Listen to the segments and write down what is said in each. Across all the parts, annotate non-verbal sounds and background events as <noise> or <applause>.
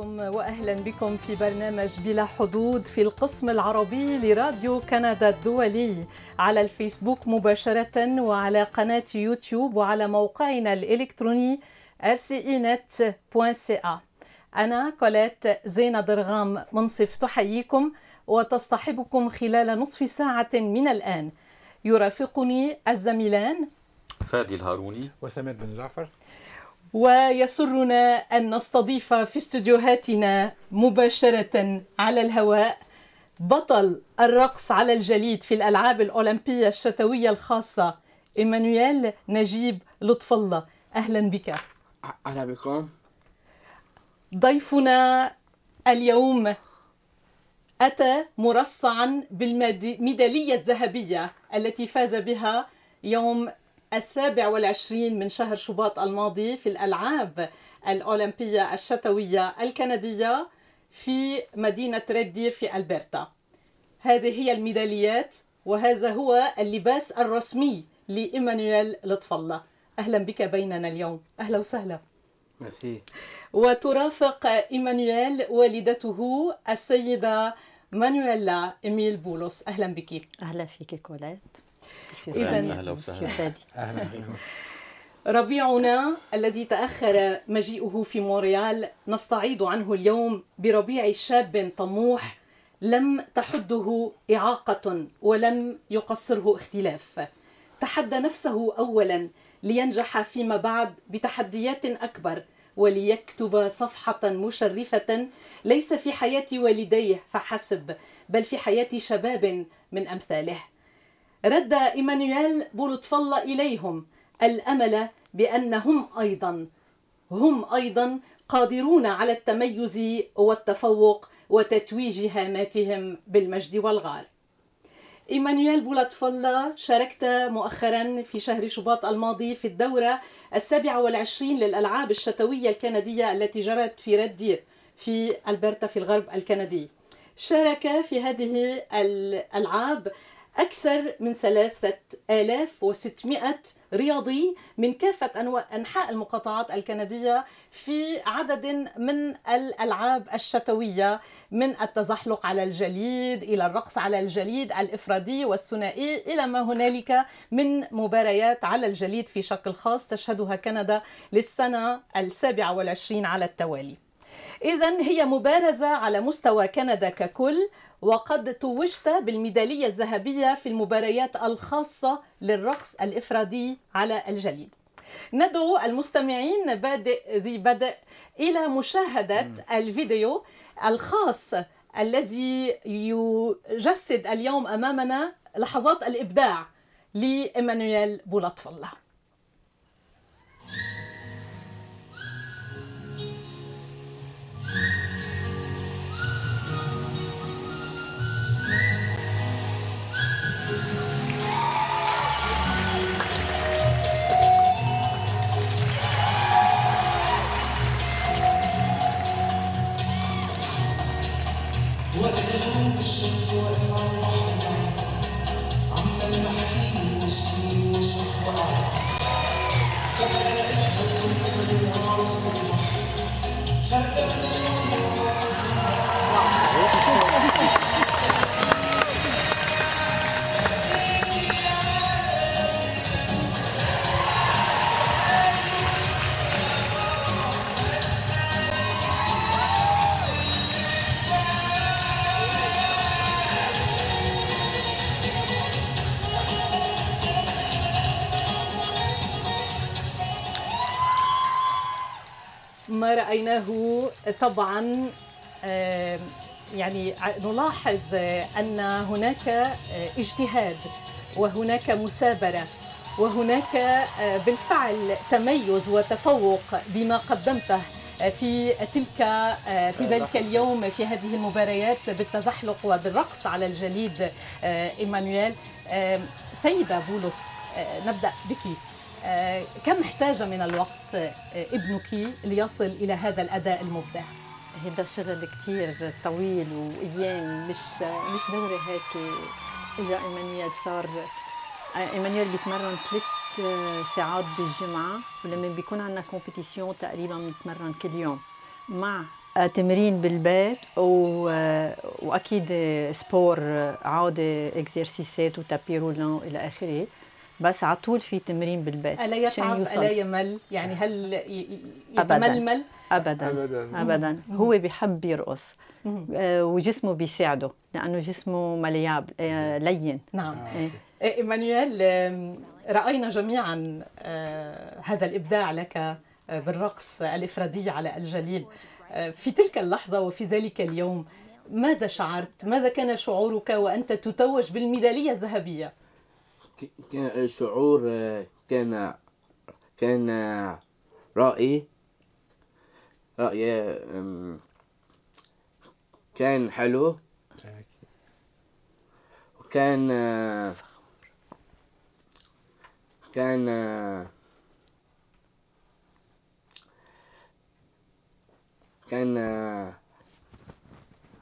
عليكم واهلا بكم في برنامج بلا حدود في القسم العربي لراديو كندا الدولي. على الفيسبوك مباشرة وعلى قناة يوتيوب وعلى موقعنا الإلكتروني rcinet.ca أنا كوليت زينة درغام منصف تحييكم وتصطحبكم خلال نصف ساعة من الآن. يرافقني الزميلان. فادي الهاروني. وسمير بن جعفر. ويسرنا أن نستضيف في استديوهاتنا مباشرة على الهواء بطل الرقص على الجليد في الألعاب الأولمبية الشتوية الخاصة إيمانويل نجيب لطف الله. أهلا بك. أهلا بكم. ضيفنا اليوم أتى مرصعا بالميدالية الذهبية التي فاز بها يوم السابع والعشرين من شهر شباط الماضي في الألعاب الأولمبية الشتوية الكندية في مدينة ريد في ألبرتا. هذه هي الميداليات وهذا هو اللباس الرسمي لإيمانويل لطف الله أهلا بك بيننا اليوم. أهلا وسهلا. ميرسي. وترافق إيمانويل والدته السيدة مانويلا إميل بولس. أهلا بك. أهلا فيك كولات. إذا أهلا وسهلا. أهلا ربيعنا الذي تأخر مجيئه في مونريال نستعيض عنه اليوم بربيع شاب طموح لم تحده إعاقة ولم يقصره اختلاف. تحدى نفسه أولا لينجح فيما بعد بتحديات أكبر وليكتب صفحة مشرفة ليس في حياة والديه فحسب بل في حياة شباب من أمثاله. رد إيمانويل بولطف الله إليهم الأمل بأنهم أيضا هم أيضا قادرون على التميز والتفوق وتتويج هاماتهم بالمجد والغال. إيمانويل الله شاركت مؤخرا في شهر شباط الماضي في الدورة السابعة والعشرين للألعاب الشتوية الكندية التي جرت في ريد دير في ألبرتا في الغرب الكندي. شارك في هذه الألعاب أكثر من 3600 رياضي من كافة أنواع أنحاء المقاطعات الكندية في عدد من الألعاب الشتوية من التزحلق على الجليد إلى الرقص على الجليد الإفرادي والثنائي إلى ما هنالك من مباريات على الجليد في شكل خاص تشهدها كندا للسنة السابعة والعشرين على التوالي. إذا هي مبارزة على مستوى كندا ككل وقد توجت بالميدالية الذهبية في المباريات الخاصة للرقص الإفرادي على الجليد. ندعو المستمعين بادئ ذي بدء إلى مشاهدة الفيديو الخاص الذي يجسد اليوم أمامنا لحظات الإبداع لإيمانويل بولطف الله رأيناه طبعا يعني نلاحظ أن هناك اجتهاد وهناك مثابرة وهناك آه، بالفعل تميز وتفوق بما قدمته في تلك آه، في ذلك اليوم في هذه المباريات بالتزحلق وبالرقص على الجليد آه، إيمانويل. سيدة بولس نبدأ بك. كم احتاج من الوقت آه، ابنك ليصل إلى هذا الأداء المبدع؟ هذا الشغل كتير طويل وأيام مش مش دوري هيك إجا ايمانويل صار ايمانويل بيتمرن ثلاث ساعات بالجمعة ولما بيكون عندنا compétition تقريبا بنتمرن كل يوم مع آه، تمرين بالبيت و... آه، وأكيد آه، sport آه، عوده exercice ات و tapis roulant إلى آخره بس على طول في تمرين بالبيت ألا عشان يتعب يوصل. الا يمل يعني هل أبداً. يتململ ابدا أبداً. ابدا هو بيحب يرقص آه، وجسمه بيساعده لأنه جسمه ملياب آه، لين نعم إيه. إيه، إيمانويل رأينا جميعا آه، هذا الإبداع لك آه، بالرقص الإفرادي على الجليل آه، في تلك اللحظة وفي ذلك اليوم ماذا شعرت؟ ماذا كان شعورك وأنت تتوج بالميدالية الذهبية؟ ك- كان كان رأي آم، كان حلو. وكان كان كان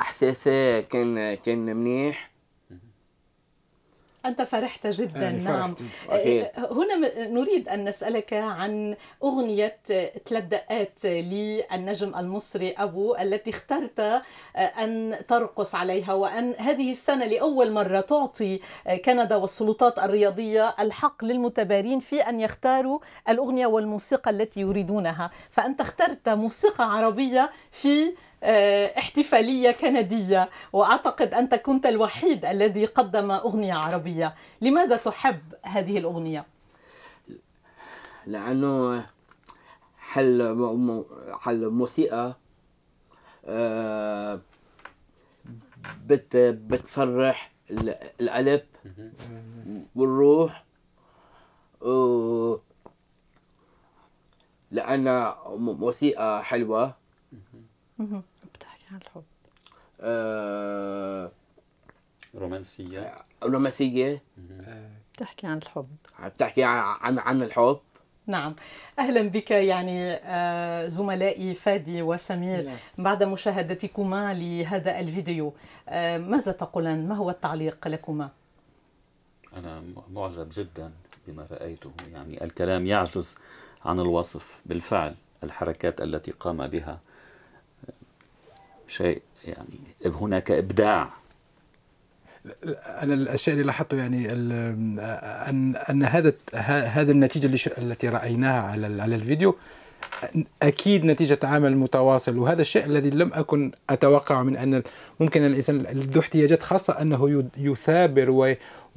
احساسي كان كان منيح. أنت فرحت جدا يعني نعم. أكيد. آه، هنا م- نريد أن نسألك عن أغنية آه، ثلاث دقات للنجم المصري أبو التي اخترت آه، أن ترقص عليها وأن هذه السنة لأول مرة تعطي آه، كندا والسلطات الرياضية الحق للمتبارين في أن يختاروا الأغنية والموسيقى التي يريدونها فأنت اخترت موسيقى عربية في آه، احتفالية كندية. وأعتقد أنت كنت الوحيد الذي قدم أغنية عربية. لماذا تحب هذه الأغنية؟ لأنه حل حل موسيقى آه، بت بتفرح ال- القلب والروح. م- موسيقى حلوة. بتحكي عن الحب. آه، رومانسية. رومانسية. بتحكي عن الحب. بتحكي عن عن الحب؟ نعم. أهلا بك يعني آه، زملائي فادي وسمير. بعد مشاهدتكما لهذا الفيديو آه، ماذا تقولان؟ ما هو التعليق لكما؟ أنا م- معجب جدا بما رأيته. يعني الكلام يعجز عن الوصف. بالفعل الحركات التي قام بها شيء يعني هناك إبداع. أنا الأشياء اللي لاحظته يعني أن أن هذا هذا النتيجة التي رأيناها على على الفيديو أكيد نتيجة عمل متواصل وهذا الشيء الذي لم أكن أتوقع من أن ممكن الإنسان ذو احتياجات خاصة أنه يثابر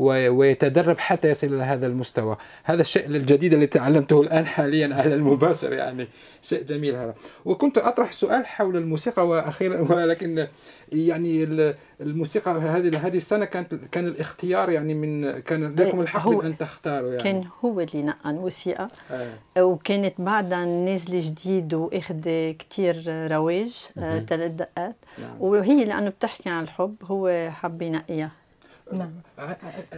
ويتدرب حتى يصل إلى هذا المستوى. هذا الشيء الجديد الذي تعلمته الآن حاليا <laughs> على المباشر يعني شيء جميل هذا. وكنت أطرح سؤال حول الموسيقى وأخيرا <laughs> ولكن يعني ال- الموسيقى هذه هذه السنة كانت كان الاختيار يعني من كان لكم الحق هو- أن تختاروا يعني. كان هو اللي نقى الموسيقى آه. وكانت بعدها نازله جديد واخذه كتير رواج آه، ثلاث دقات. نعم. وهي لأنه بتحكي عن الحب هو حب ينقيها نعم.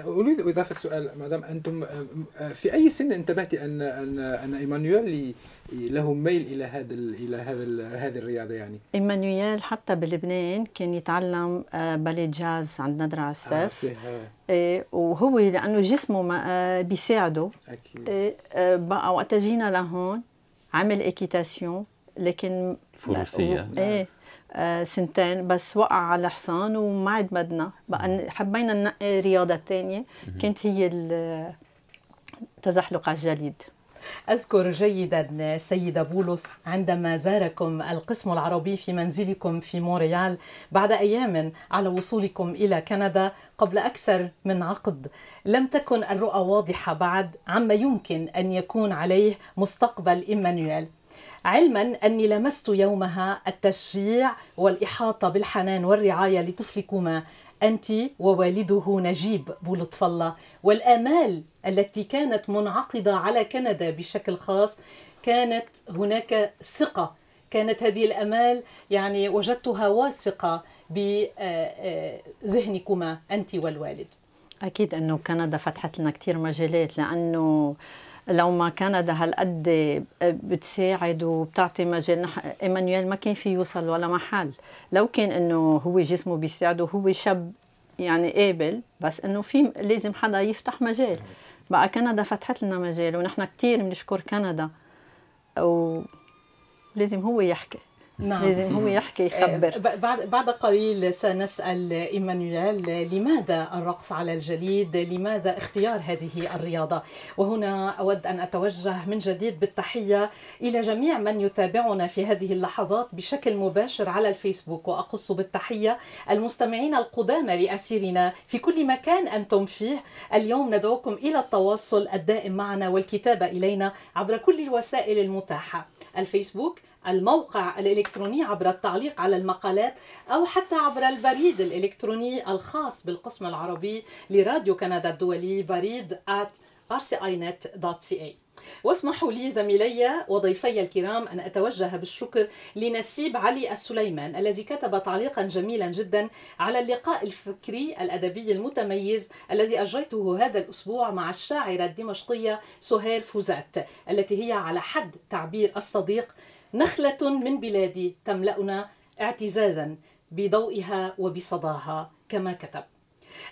أريد إضافة سؤال مدام أنتم في أي سن انتبهتي أن أن أن إيمانويل له ميل إلى هذا ال- إلى هذا هذه الرياضة يعني؟ إيمانويل حتى بلبنان كان يتعلم آه، ballet jazz عند ندرة آه، عساف فيها. إيه، وهو لأنه جسمه ما آه، بيساعده. أكيد. آه، بقى وقت جينا لهون عمل équitation لكن فروسية. و- إيه. آه، سنتين بس وقع على حصان وما عاد بدنا بقى حبينا ننقي رياضة تانية. كانت هي ال- التزحلق على الجليد. أذكر جيدا سيدة بولس عندما زاركم القسم العربي في منزلكم في مونريال بعد أيام على وصولكم إلى كندا قبل أكثر من عقد. لم تكن الرؤى واضحة بعد عما يمكن أن يكون عليه مستقبل إيمانويل. علما أني لمست يومها التشجيع والإحاطة بالحنان والرعاية لطفلكما أنت ووالده نجيب بولطف الله. والآمال التي كانت منعقدة على كندا بشكل خاص كانت هناك ثقة. كانت هذه الأمال يعني وجدتها واثقة بذهنكما أنت والوالد. أكيد أنه كندا فتحت لنا كتير مجالات لأنه لو ما كندا هالقد بتساعد وبتعطي مجال. إيمانويل ما كان في يوصل ولا محل. لو كان إنه هو جسمه بيساعده هو شاب يعني قابل بس إنه في لازم حدا يفتح مجال. بقى كندا فتحت لنا مجال ونحن كتير بنشكر كندا. ولازم هو يحكي. نعم لازم هو يحكي يخبر ب- بعد بعد قليل سنسأل إيمانويل لماذا الرقص على الجليد؟ لماذا اختيار هذه الرياضة؟ وهنا أود أن أتوجه من جديد بالتحية إلى جميع من يتابعنا في هذه اللحظات بشكل مباشر على الفيسبوك وأخص بالتحية المستمعين القدامى لأسيرنا في كل مكان أنتم فيه اليوم ندعوكم إلى التواصل الدائم معنا والكتابة إلينا عبر كل الوسائل المتاحة الفيسبوك الموقع الإلكتروني عبر التعليق على المقالات أو حتى عبر البريد الإلكتروني الخاص بالقسم العربي لراديو كندا الدولي بريد at rcinet.ca واسمحوا لي زميلي وضيفي الكرام أن أتوجه بالشكر لنسيب علي السليمان الذي كتب تعليقا جميلا جدا على اللقاء الفكري الأدبي المتميز الذي أجريته هذا الأسبوع مع الشاعرة الدمشقية سهير فوزات التي هي على حد تعبير الصديق نخلة من بلادي تملأنا اعتزازا بضوئها وبصداها كما كتب.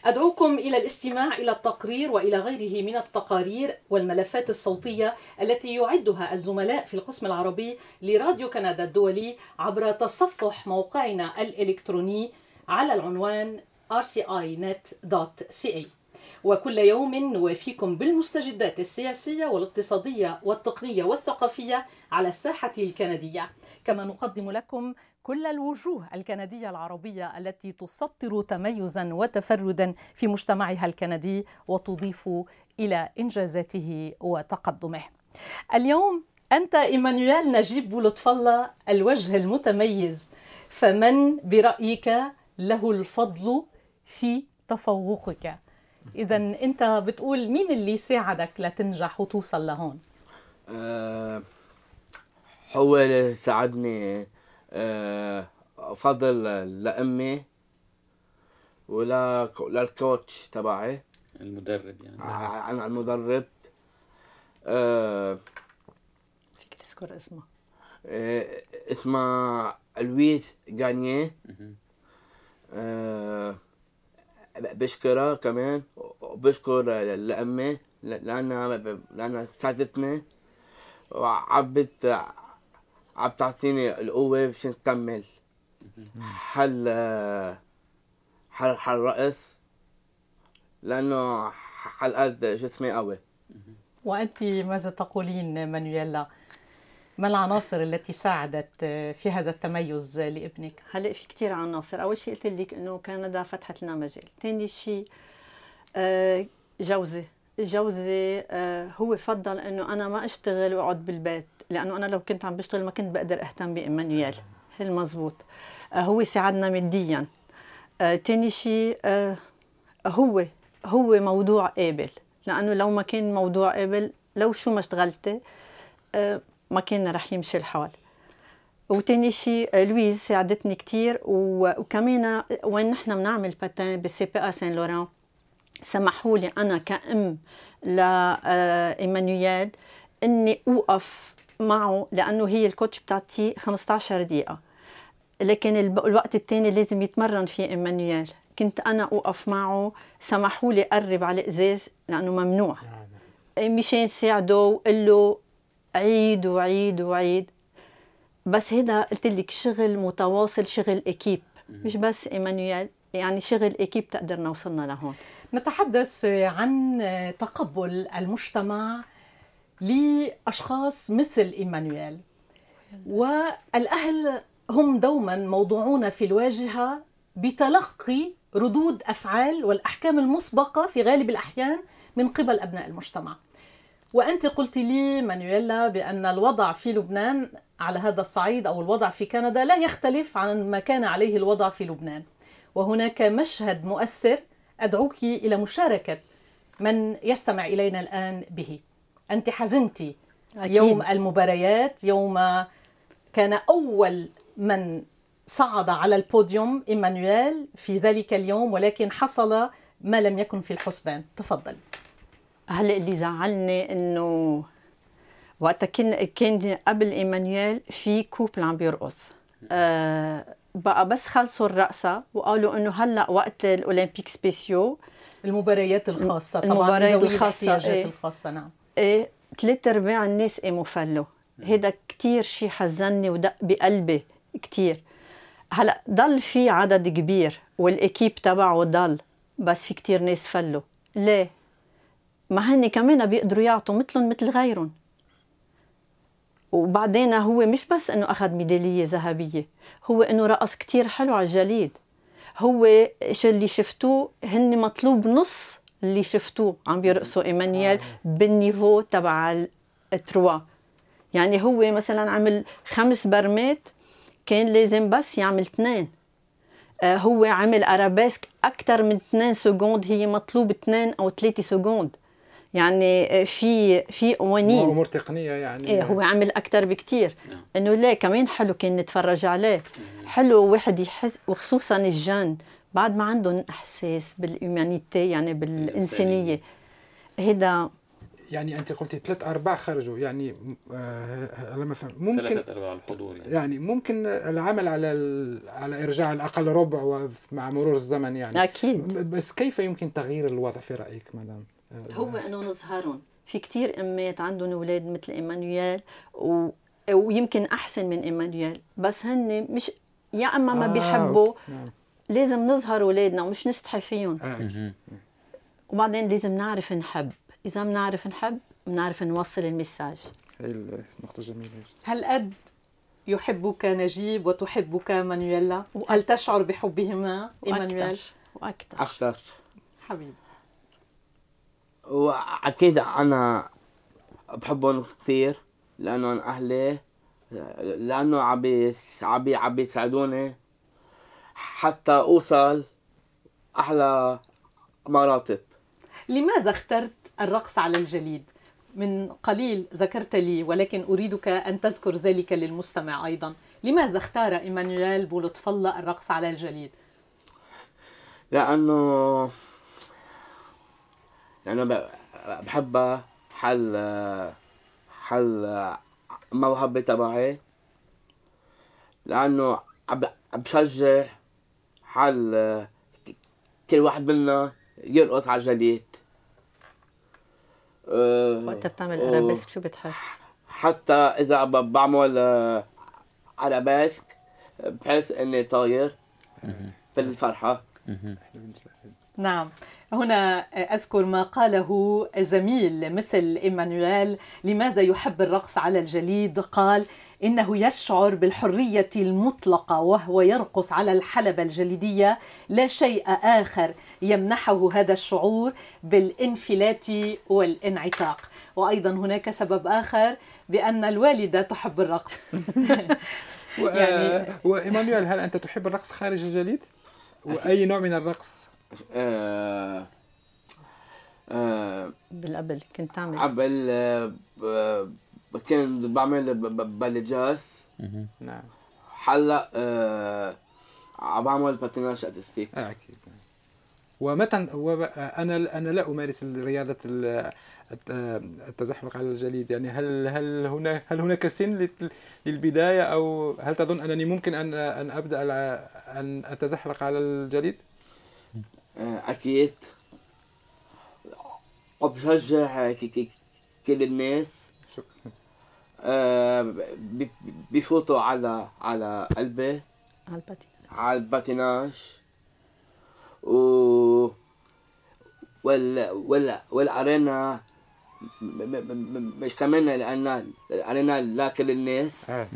أدعوكم إلى الاستماع إلى التقرير وإلى غيره من التقارير والملفات الصوتية التي يعدها الزملاء في القسم العربي لراديو كندا الدولي عبر تصفح موقعنا الإلكتروني على العنوان rcinet.ca وكل يوم نوافيكم بالمستجدات السياسية والاقتصادية والتقنية والثقافية على الساحة الكندية. كما نقدم لكم كل الوجوه الكندية العربية التي تسطر تميزا وتفردا في مجتمعها الكندي وتضيف إلى إنجازاته وتقدمه. اليوم أنت إيمانويل نجيب بولطف الله الوجه المتميز. فمن برأيك له الفضل في تفوقك؟ إذا أنت بتقول مين اللي ساعدك لتنجح وتوصل لهون؟ آه، هو اللي ساعدني آه، فضل لأمي ولا للكوتش تبعي. المدرب يعني. عن المدرب. آه، فيك تذكر اسمه. آه، اسمها لويس جانيه مهم. بشكرها كمان وبشكر لأمي لأنها لأنها ساعدتني وعبت عم تعطيني القوة باش نكمل حل حل حل رأس لأنه حلقات جسمي قوي. وأنت ماذا تقولين مانويلا ما العناصر التي ساعدت في هذا التميز لابنك؟ هلا في كتير عناصر. أول شيء قلت لك إنه كندا فتحت لنا مجال. ثاني شيء آه، جوزي. جوزي آه، هو فضل إنه أنا ما أشتغل وأقعد بالبيت لأنه أنا لو كنت عم بشتغل ما كنت بقدر أهتم بإيمانويل. المزبوط آه، هو ساعدنا ماديا. ثاني شيء هو هو موضوع قابل. لأنه لو ما كان موضوع قابل لو شو ما اشتغلتي آه، ما كان رح يمشي الحال وتاني شيء لويز ساعدتني كتير وكمان وين نحن بنعمل patin بال CPA Saint-Laurent. سمحوا لي أنا كأم لإيمانويل إني أوقف معه لأنه هي ال coach بتعطيه 15 دقيقة. لكن الوقت الثاني لازم يتمرن فيه إيمانويل. كنت أنا أوقف معه. سمحوا لي قرب على الإزاز لأنه ممنوع. مشان ساعده وقل له عيد وعيد وعيد. بس هذا قلت لك شغل متواصل شغل اكيب مش بس إيمانويل يعني شغل اكيب تقدرنا وصلنا لهون نتحدث عن تقبل المجتمع لأشخاص مثل إيمانويل. والأهل هم دوما موضوعون في الواجهة بتلقي ردود أفعال والأحكام المسبقة في غالب الأحيان من قبل أبناء المجتمع. وأنت قلت لي مانويلا بأن الوضع في لبنان على هذا الصعيد أو الوضع في كندا لا يختلف عن ما كان عليه الوضع في لبنان. وهناك مشهد مؤثر أدعوك إلى مشاركة من يستمع إلينا الآن به. أنت حزنت أكيد. يوم المباريات يوم كان أول من صعد على البوديوم إيمانويل في ذلك اليوم ولكن حصل ما لم يكن في الحسبان تفضل هلا اللي زعلني إنه وقتها كان كان قبل إيمانويل في couple عم بيرقص. آه بقى بس خلصوا الرقصة وقالوا إنه هلأ وقت ال Olympiques spéciaux. المباريات الخاصة طبعا المباريات الاحتياجات إيه. الخاصة نعم. إيه ثلاث أرباع الناس قاموا فلوا هيدا كتير شيء حزني ودق بقلبي كتير. هلأ ضل في عدد كبير والإكيب تبعه ضل بس في كتير ناس فلوا. ليه؟ ما هن كمان بيقدروا يعطوا مثلهم مثل غيرهم. وبعدين هو مش بس إنه أخذ ميدالية ذهبية هو إنه رقص كتير حلو على الجليد. هو شو اللي شفتوه؟ هن مطلوب نص اللي شفتوه. عم بيرقصوا إيمانويل بالنيفو تبع التروا. يعني هو مثلا عمل خمس برمات كان لازم بس يعمل اثنين. آه، هو عمل أرابيسك أكثر من 2 secondes هي مطلوب 2 أو 3 secondes. يعني آه، في في قوانين. امور تقنيه يعني. إيه هو عمل أكثر بكتير. نعم. إنه ليه؟ كمان حلو كان نتفرج عليه. حلو واحد يحس وخصوصا الجن بعد ما عندهم إحساس بال humanity يعني بالإنسانية. هيدا يعني أنت قلتي ثلاث أرباع خرجوا يعني آه لما فهم. ممكن ثلاثة أرباع الحضور يعني. يعني ممكن العمل على ال- على إرجاع الأقل ربع مع مرور الزمن يعني. أكيد. بس كيف يمكن تغيير الوضع في رأيك مدام؟ هو انه نظهرهم في كتير أمات عندهم أولاد مثل إيمانويل و... ويمكن أحسن من إيمانويل بس هن مش يا أما ما آه، بيحبوا نعم. لازم نظهر أولادنا ومش نستحي فيهم. آه،. وبعدين لازم نعرف نحب. إذا بنعرف نحب بنعرف نوصل المساج. هي النقطة جميلة. هل قد يحبك نجيب وتحبك مانويلا؟ هل تشعر بحبهما إيمانويل؟ وأكثر. أكثر. حبيبي. وأكيد أنا بحبهم كثير لانهم أهلي لأنه عم عم عم يساعدوني حتى أوصل أحلى مراتب لماذا اخترت الرقص على الجليد؟ من قليل ذكرت لي ولكن أريدك أن تذكر ذلك للمستمع أيضا لماذا اختار إيمانويل بولطف الله الرقص على الجليد؟ لأنه لأنه ب- بحبها حل حل موهبة تبعي لأنه عم عم بشجع حل كل واحد منا يرقص على الجليد. أه، وقتها بتعمل أرابيسك شو بتحس؟ حتى إذا ب- بعمل آه، أرابيسك بحس إني طاير بالفرحة. نعم. هنا أذكر ما قاله زميل مثل إيمانويل لماذا يحب الرقص على الجليد؟ قال إنه يشعر بالحرية المطلقة وهو يرقص على الحلبة الجليدية. لا شيء آخر يمنحه هذا الشعور بالانفلات والانعتاق. وأيضا هناك سبب آخر بأن الوالدة تحب الرقص. <laughs> <laughs> يعني- وايمانويل هل أنت تحب الرقص خارج الجليد؟ وأي نوع من الرقص؟ آه، آه، بالقبل كنت تعمل. قبل آه، كنت بعمل ب- ب- بلجاس. نعم. هلا آه، عم بعمل باتيناج أرتستيك. آه أكيد. ومتى وب- أنا أنا لا أمارس رياضة التزحلق على الجليد. يعني هل هل هنا هل هناك سن لل- للبداية أو هل تظن أنني ممكن ان أن أبدأ على- أن اتزحلق على الجليد؟ آه، أكيد. وبشجع ك- ك- كل الناس. ب- بفوتوا على على قلبي. على الباتينات على الباتيناج. و وال وال والأرينا م- م- م- مش كمان لأن الارينا لكل الناس آه.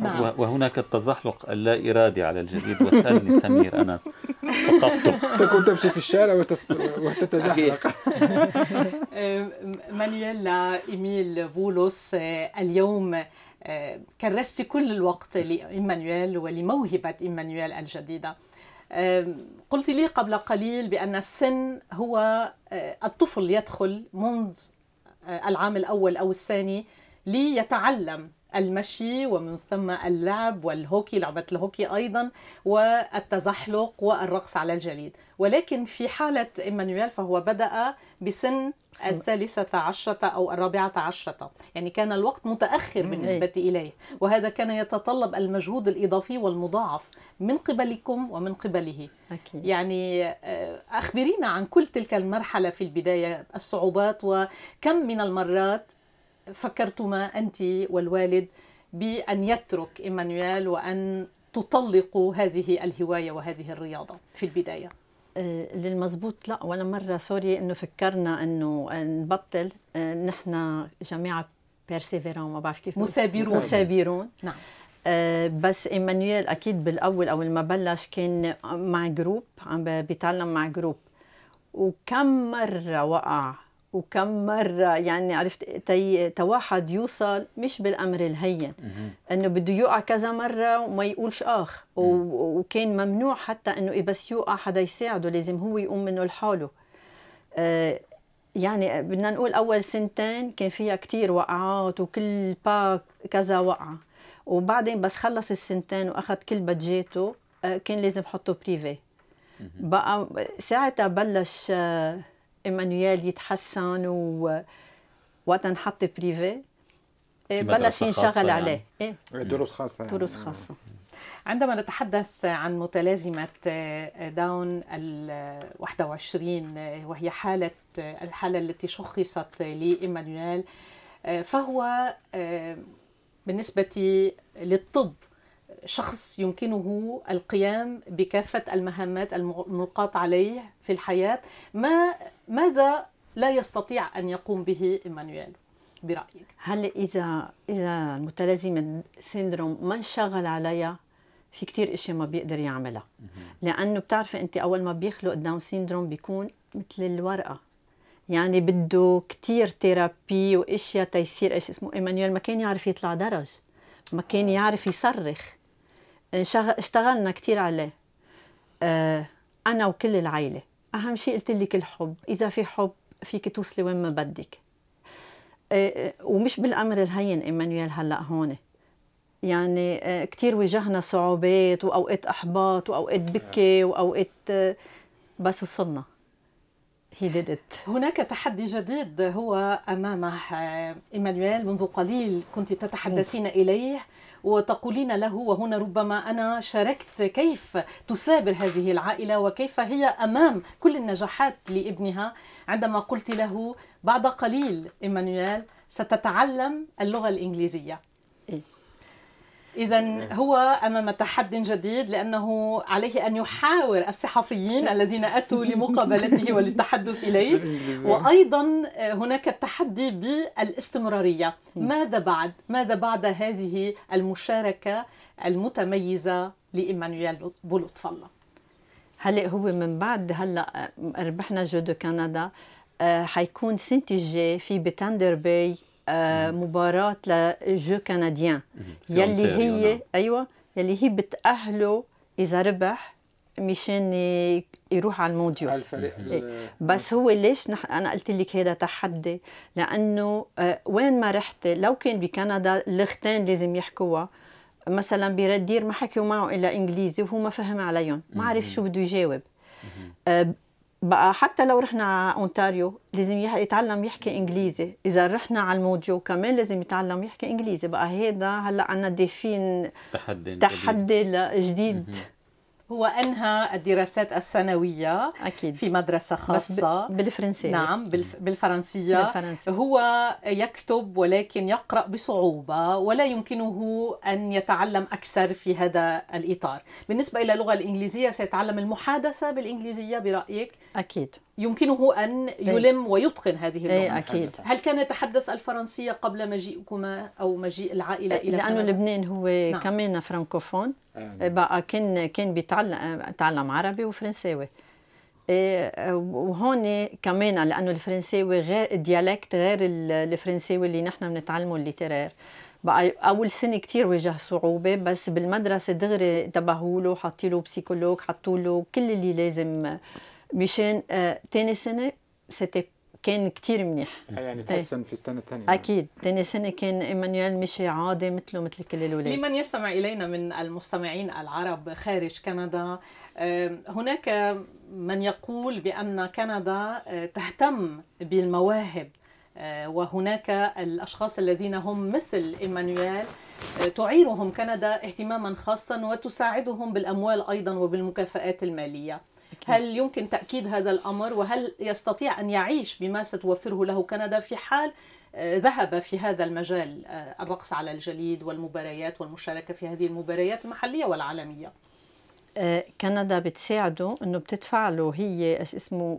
نعم وهناك التزحلق اللا إرادي على الجليد وسألني سمير أنا سقطت تكون تمشي في الشارع. وتتزحلق <laughs> مانويلا إيميل بولس آه، اليوم آه، كرست كل الوقت لإيمانويل ولموهبة إيمانويل الجديدة قلت لي قبل قليل بأن السن هو آه، الطفل يدخل منذ آه، العام الأول أو الثاني ليتعلم المشي ومن ثم اللعب والهوكي لعبة الهوكي أيضا والتزحلق والرقص على الجليد. ولكن في حالة إيمانويل فهو بدأ بسن الثالثة عشرة أو الرابعة عشرة. يعني كان الوقت متأخر بالنسبة إليه. وهذا كان يتطلب المجهود الإضافي والمضاعف من قبلكم ومن قبله. أكيد. يعني آه، أخبرينا عن كل تلك المرحلة في البداية الصعوبات وكم من المرات فكرتما أنت والوالد بأن يترك إيمانويل وأن تطلقوا هذه الهواية وهذه الرياضة في البداية؟ آه، للمزبوط لا ولا مرة. sorry إنه فكرنا إنه نبطل. آه، نحن جماعة persévérants ما بعرف كيف مثابرون. مثابرون نعم. آه، بس إيمانويل أكيد بالأول أول ما بلش كان مع groupe عم بيتعلم مع جروب وكم مرة وقع وكم مرة يعني عرفت تي تواحد يوصل مش بالأمر الهين. إنه بده يوقع كذا مرة وما يقولش آخ. و- وكان ممنوع حتى إنه بس يوقع حدا يساعده لازم هو يقوم منه لحاله. آه، يعني بدنا نقول أول سنتين كان فيها كتير وقعات وكل با كذا وقعه وبعدين بس خلص السنتين وأخذ كل بادجيته آه، كان لازم حطه privé بقى ساعتها بلش آه، ايمانويل يتحسن و وقت نحط privé آه، في بلش ينشغل عليه يعني. إيه دروس خاصه يعني. دروس خاصه عندما نتحدث عن متلازمة داون ال 21 وهي حالة الحالة التي شخصت لإيمانويل فهو بالنسبة للطب شخص يمكنه القيام بكافة المهمات الملقاة عليه في الحياة ما ماذا لا يستطيع أن يقوم به إيمانويل برأيك؟ هلا اذا إذا المتلازمة syndrome ما انشغل عليها في كتير اشياء ما بيقدر يعملها. لأنه بتعرفي انت أول ما بيخلق Down syndrome بيكون مثل الورقة. يعني بده كتير therapy وإشياء تيصير إيش اسمه إيمانويل. ما كان يعرف يطلع درج. ما كان يعرف يصرخ. اشتغلنا كتير عليه. آه أنا وكل العائله أهم شيء قلت لك الحب. إذا في حب فيك توصلي وين ما بدك. آه، ومش بالأمر الهين إيمانويل هلأ هون. يعني آه، كتير واجهنا صعوبات وأوقات أحباط وأوقات بكي وأوقات آه، بس وصلنا. هناك تحدي جديد هو امامه آه، إيمانويل. منذ قليل كنت تتحدثين إليه. وتقولين له وهنا ربما أنا شاركت كيف تثابر هذه العائلة وكيف هي أمام كل النجاحات لابنها عندما قلت له بعد قليل إيمانويل ستتعلم اللغة الإنجليزية إيه. إذا هو أمام تحد جديد لأنه عليه أن يحاور الصحفيين الذين أتوا لمقابلته وللتحدث إليه. <laughs> وأيضا هناك التحدي بالاستمرارية. ماذا بعد؟ ماذا بعد هذه المشاركة المتميزة لإيمانويل بولطف الله؟ هلا هو من بعد؟ هلا ربحنا Jeux du Canada آه، حيكون السنة الجاي في ب Thunder Bay آه، مباراة ل Jeux canadiens يلي هي. أيوه يلي هي بتأهله إذا ربح مشان يروح على ال mondiaux. على الفريق ال- بس هو ليش نح... أنا قلت لك هذا تحدي؟ لأنه آه، وين ما رحت لو كان بكندا اللغتين لازم يحكوها. مثلا بردير ما حكوا معه إلا إنجليزي وهو ما فهم عليهم. ما عرف شو بده يجاوب. آه، بقى حتى لو رحنا على أونتاريو لازم يتعلم يحكي إنجليزي. إذا رحنا على الموجو كمان لازم يتعلم يحكي إنجليزي. بقى هذا هلأ عندنا ديفين تحدي. تحدي جديد. هو أنهى الدراسات الثانوية أكيد. في مدرسة بس خاصة. ب- بالفرنسي نعم بالف- بالفرنسية. بالفرنسي. هو يكتب ولكن يقرأ بصعوبة ولا يمكنه أن يتعلم أكثر في هذا الإطار. بالنسبة إلى اللغة الإنجليزية سيتعلم المحادثة بالإنجليزية برأيك؟ أكيد. يمكنه أن يلم ويتقن هذه اللغة إيه أكيد هل كان يتحدث الفرنسية قبل مجيئكما أو مجيء العائلة إلى لأنه كندا؟ لبنان هو نعم. كمان فرانكوفون آه. بقى كان كان بيتعلم تعلم عربي وفرنساوي إيه، وهون كمان لأنه الفرنساوي غير dialecte غير ال- الفرنساوي اللي نحن بنتعلمه ال littéraire بقى أول سنة كتير واجه صعوبة بس بالمدرسة دغري انتبهوا له حطوا له psychologue حطوا له كل اللي لازم مشان آه، تاني سنة c'était كان كتير منيح. يعني تحسن في السنة الثانية أكيد. تاني سنة كان إيمانويل مشي عادي مثله مثل كل الأولاد. لمن يستمع إلينا من المستمعين العرب خارج كندا آه، هناك من يقول بأن كندا آه، تهتم بالمواهب آه، وهناك الأشخاص الذين هم مثل إيمانويل آه، تعيرهم كندا اهتماما خاصا وتساعدهم بالأموال أيضا وبالمكافآت المالية هل يمكن تأكيد هذا الأمر؟ وهل يستطيع أن يعيش بما ستوفره له كندا في حال آه، ذهب في هذا المجال آه، الرقص على الجليد والمباريات والمشاركة في هذه المباريات المحلية والعالمية؟ آه، كندا بتساعده إنه بتدفع له هي إيش اسمه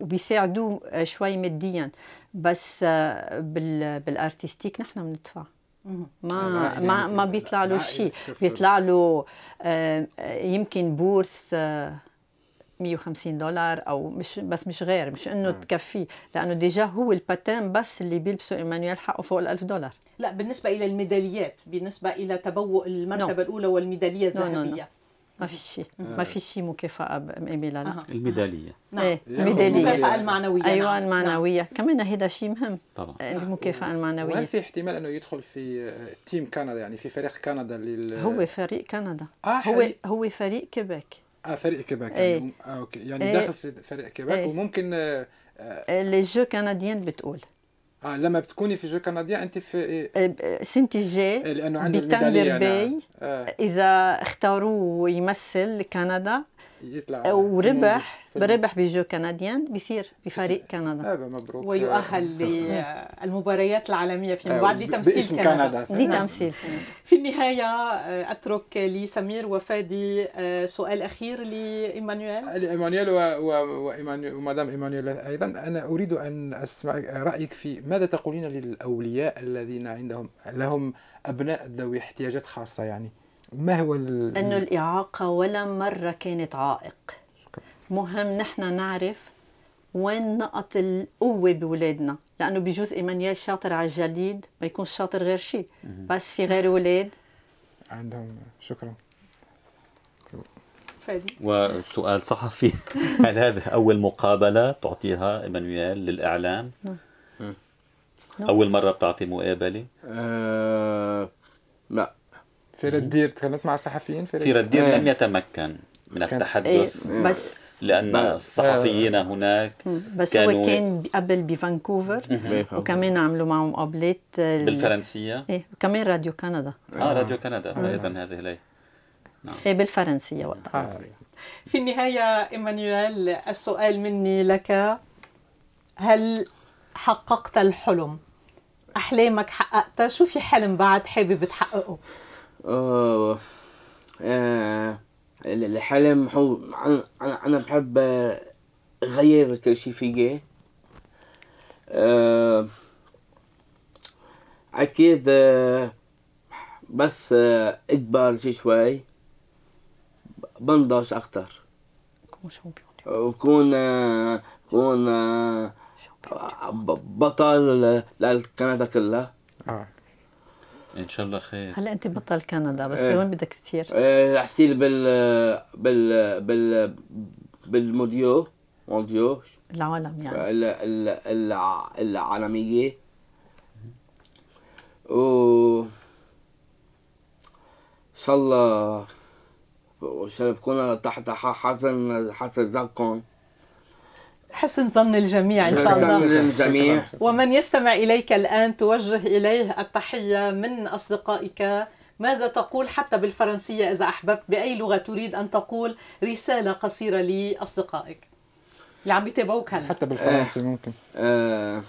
وبيساعدوه شوي ماديا. بس بال بال artistique نحن بندفع. ما ما ما بيطلع له شيء. بيطلع له يمكن bourse 150 دولار أو مش بس مش غير مش إنه تكفيه لأنه déjà هو ال patin بس اللي بيلبسه إيمانويل حقه فوق ال 1000 دولار. لا بالنسبة إلى الميداليات بالنسبة إلى تبوء المرتبة الأولى والميدالية No, no, no. الذهبية. ما في شيء ما في شيء مكافاه بإيميلا لا أها. الميدالية. نعم. إيه ياخذ ميداليه المكافأة المعنوية. أيوه نعم. المعنوية. كمان هذا شيء مهم. طبعا. المكافاه وهل المعنوية. في احتمال إنه يدخل في آه، team كندا يعني في فريق كندا لل هو فريق كندا. آه هو حقيقي. هو فريق كيبيك. آه فريق كيباك. يعني آه أوكي يعني إيه. داخل في فريق كيباك إيه. وممكن آه les Jeux canadiens بتقول آه لما بتكوني في Jeux canadiens أنت في إيه؟ السنة الجاي إيه، لأنه عنده بتندر الميداليه باي نعم. آه إذا اختاروه يمثل كندا يطلع وربح بربح بجو كنديان بيصير بفريق كندا. آه مبروك. ويؤهل <laughs> للمباريات العالمية فيما آه، بعد لتمثيل كندا. نعم. تمثيل في النهاية آه، أترك لسمير وفادي آه، سؤال أخير لإيمانويل. ايمانويل و... و... وإيمانويل ومدام إيمانويل أيضا. أنا أريد أن أسمع رأيك في ماذا تقولين للأولياء الذين عندهم لهم أبناء ذوي احتياجات خاصة يعني؟ ما هو ال... انه الإعاقة ولا مرة كانت عائق. مهم نحن نعرف وين نقط القوة بولادنا لأنه بجوز ايمانويل شاطر على الجليد ما يكون شاطر غير شيء بس في غير أولاد عندهم شكرا. فادي. وسؤال صحفي. <laughs> هل هذه أول مقابلة تعطيها إيمانويل للإعلام؟ أول مرة بتعطي مقابلة؟ آه لا. في ردير تكلمت مع صحفيين في في ردير إيه. لم يتمكن من كان- إيه التحدث بس لأن الصحفيين هناك بس كانوا- هو كان قبل بفانكوفر وكمان عملوا معه مقابلات ال- بالفرنسية؟ إيه وكمان راديو كندا. آه راديو كندا فإذا هذه ليه إيه بالفرنسية وقتها. آه. في النهاية إيمانويل السؤال مني لك. هل حققت الحلم؟ أحلامك حققتها؟ شو في حلم بعد حابب تحققه؟ آه آه الحلم هو أنا أنا أنا بحب أغير كل شيء فيي آه أكيد آه بس آه أكبر شي شوي بنضج أكتر. champion وكون آه، كون آه، بطل لكندا كلها آه. إن شاء الله خير. هلا أنت بطل كندا بس إيه. بوين بدك تصير؟ آه، رح يصير بال بال بال بال mondiaux mondiaux. العالم يعني. ال- ال- الع- العالمية. و إن شاء الله إن شاء الله بكون تحت حسن حسن ذاكم. حسن ظن الجميع إن شاء شكراً الله. للجميع. ومن يستمع إليك الآن توجه إليه التحية من أصدقائك. ماذا تقول حتى بالفرنسية إذا أحببت؟ بأي لغة تريد أن تقول رسالة قصيرة لأصدقائك؟ اللي عم يتابعوك هلا. حتى بالفرنسي ممكن. آه،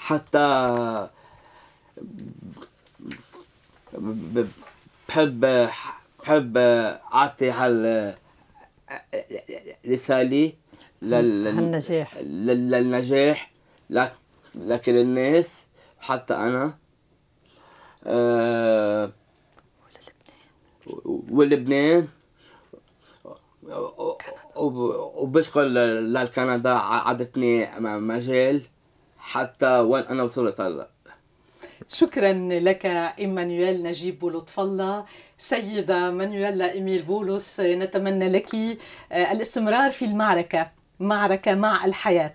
حتى بحب بحب أعطي هال رسالة لل هالنجاح. لل- للنجاح لك- لكل الناس حتى أنا آه، ولبنان وب- وبشكر لكندا عادتني مجال حتى وين أنا وصلت هلا. شكرا لك إيمانويل نجيب ولطف الله سيدة مانويلا إيميل بولس نتمنى لك الاستمرار في المعركة. معركة مع الحياة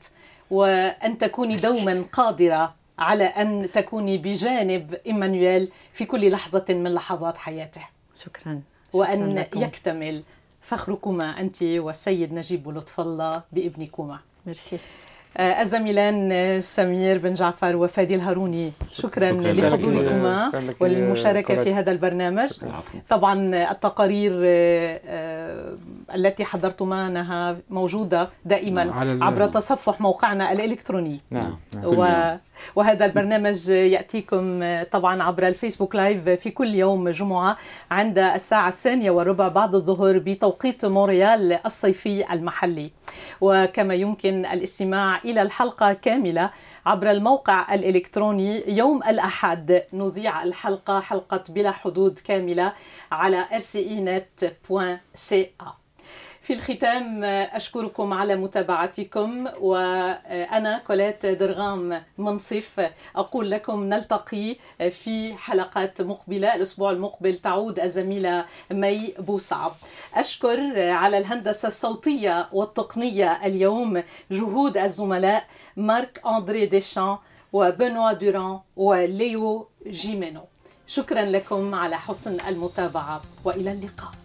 وأن تكوني دوما قادرة على أن تكوني بجانب إيمانويل في كل لحظة من لحظات حياته. شكرا. وأن شكراً لكم. يكتمل فخركما أنت والسيد نجيب ولطف الله بابنكما. ميرسي الزميلان آه، سمير بن جعفر وفادي الهاروني شكرا, شكراً. لحضوركما والمشاركة. في هذا البرنامج طبعا التقارير آه، آه، التي حضرتمانها موجودة دائما عبر تصفح موقعنا الإلكتروني نعم نعم. و... وهذا البرنامج يأتيكم طبعا عبر الفيسبوك live في كل يوم جمعة عند الساعة الثانية والربع بعد الظهر بتوقيت مونريال الصيفي المحلي. وكما يمكن الاستماع إلى الحلقة كاملة عبر الموقع الإلكتروني يوم الأحد. نذيع الحلقة حلقة بلا حدود كاملة على rcinet.ca في الختام أشكركم على متابعتكم وأنا كولات درغام منصف أقول لكم نلتقي في حلقات مقبلة. الأسبوع المقبل تعود الزميلة مي بوصعب أشكر على الهندسة الصوتية والتقنية اليوم جهود الزملاء مارك أندري ديشان وبنوا دوران وليو جيمينو. شكرا لكم على حسن المتابعة وإلى اللقاء.